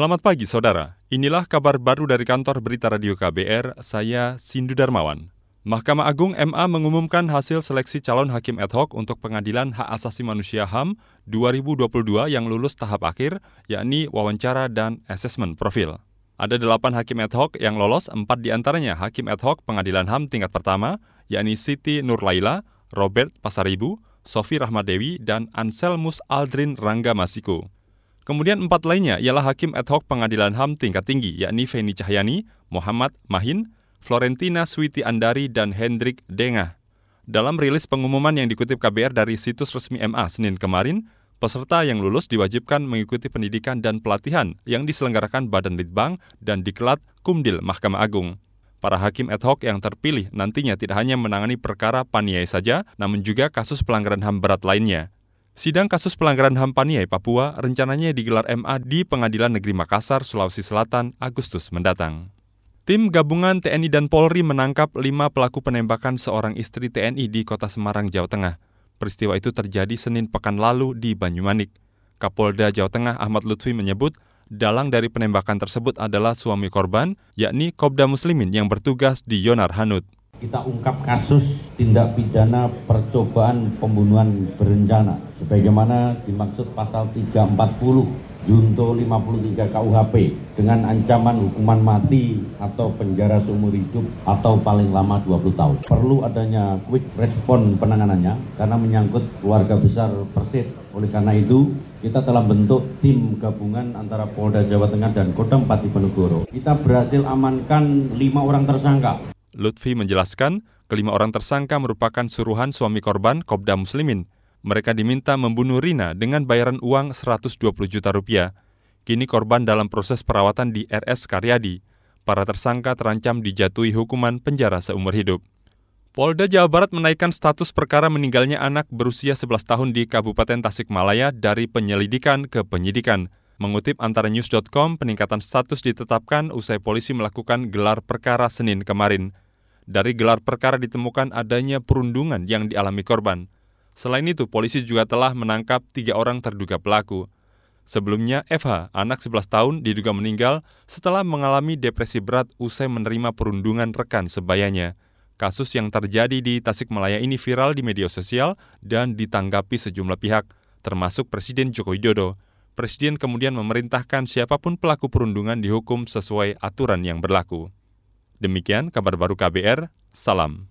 Selamat pagi saudara, inilah kabar baru dari kantor berita radio KBR, saya Sindu Darmawan. Mahkamah Agung MA mengumumkan hasil seleksi calon hakim ad hoc untuk pengadilan hak asasi manusia HAM 2022 yang lulus tahap akhir, yakni wawancara dan asesmen profil. Ada delapan hakim ad hoc yang lolos, empat di antaranya hakim ad hoc pengadilan HAM tingkat pertama, yakni Siti Nurlaila, Robert Pasaribu, Sofi Rahmadewi, dan Anselmus Aldrin Rangga Masiku. Kemudian empat lainnya ialah hakim ad hoc pengadilan HAM tingkat tinggi, yakni Feni Cahyani, Muhammad Mahin, Florentina Switi Andari, dan Hendrik Dengah. Dalam rilis pengumuman yang dikutip KBR dari situs resmi MA Senin kemarin, peserta yang lulus diwajibkan mengikuti pendidikan dan pelatihan yang diselenggarakan Badan Litbang dan diklat Kumdil Mahkamah Agung. Para hakim ad hoc yang terpilih nantinya tidak hanya menangani perkara paniai saja, namun juga kasus pelanggaran HAM berat lainnya. Sidang kasus pelanggaran HAM Paniai Papua rencananya digelar MA di Pengadilan Negeri Makassar, Sulawesi Selatan, Agustus mendatang. Tim gabungan TNI dan Polri menangkap lima pelaku penembakan seorang istri TNI di kota Semarang, Jawa Tengah. Peristiwa itu terjadi Senin pekan lalu di Banyumanik. Kapolda Jawa Tengah Ahmad Lutfi menyebut dalang dari penembakan tersebut adalah suami korban, yakni Kobda Muslimin yang bertugas di Yonar Hanud kita ungkap kasus tindak pidana percobaan pembunuhan berencana sebagaimana dimaksud pasal 340 Junto 53 KUHP dengan ancaman hukuman mati atau penjara seumur hidup atau paling lama 20 tahun. Perlu adanya quick respon penanganannya karena menyangkut keluarga besar Persit. Oleh karena itu, kita telah bentuk tim gabungan antara Polda Jawa Tengah dan Kodam Pati Penegoro. Kita berhasil amankan lima orang tersangka. Lutfi menjelaskan, kelima orang tersangka merupakan suruhan suami korban Kobda Muslimin. Mereka diminta membunuh Rina dengan bayaran uang 120 juta rupiah. Kini korban dalam proses perawatan di RS Karyadi. Para tersangka terancam dijatuhi hukuman penjara seumur hidup. Polda Jawa Barat menaikkan status perkara meninggalnya anak berusia 11 tahun di Kabupaten Tasikmalaya dari penyelidikan ke penyidikan. Mengutip antara news.com, peningkatan status ditetapkan usai polisi melakukan gelar perkara Senin kemarin. Dari gelar perkara ditemukan adanya perundungan yang dialami korban. Selain itu, polisi juga telah menangkap tiga orang terduga pelaku. Sebelumnya, FH, anak 11 tahun, diduga meninggal setelah mengalami depresi berat usai menerima perundungan rekan sebayanya. Kasus yang terjadi di Tasikmalaya ini viral di media sosial dan ditanggapi sejumlah pihak, termasuk Presiden Joko Widodo. Presiden kemudian memerintahkan siapa pun pelaku perundungan dihukum sesuai aturan yang berlaku. Demikian kabar baru KBR, salam.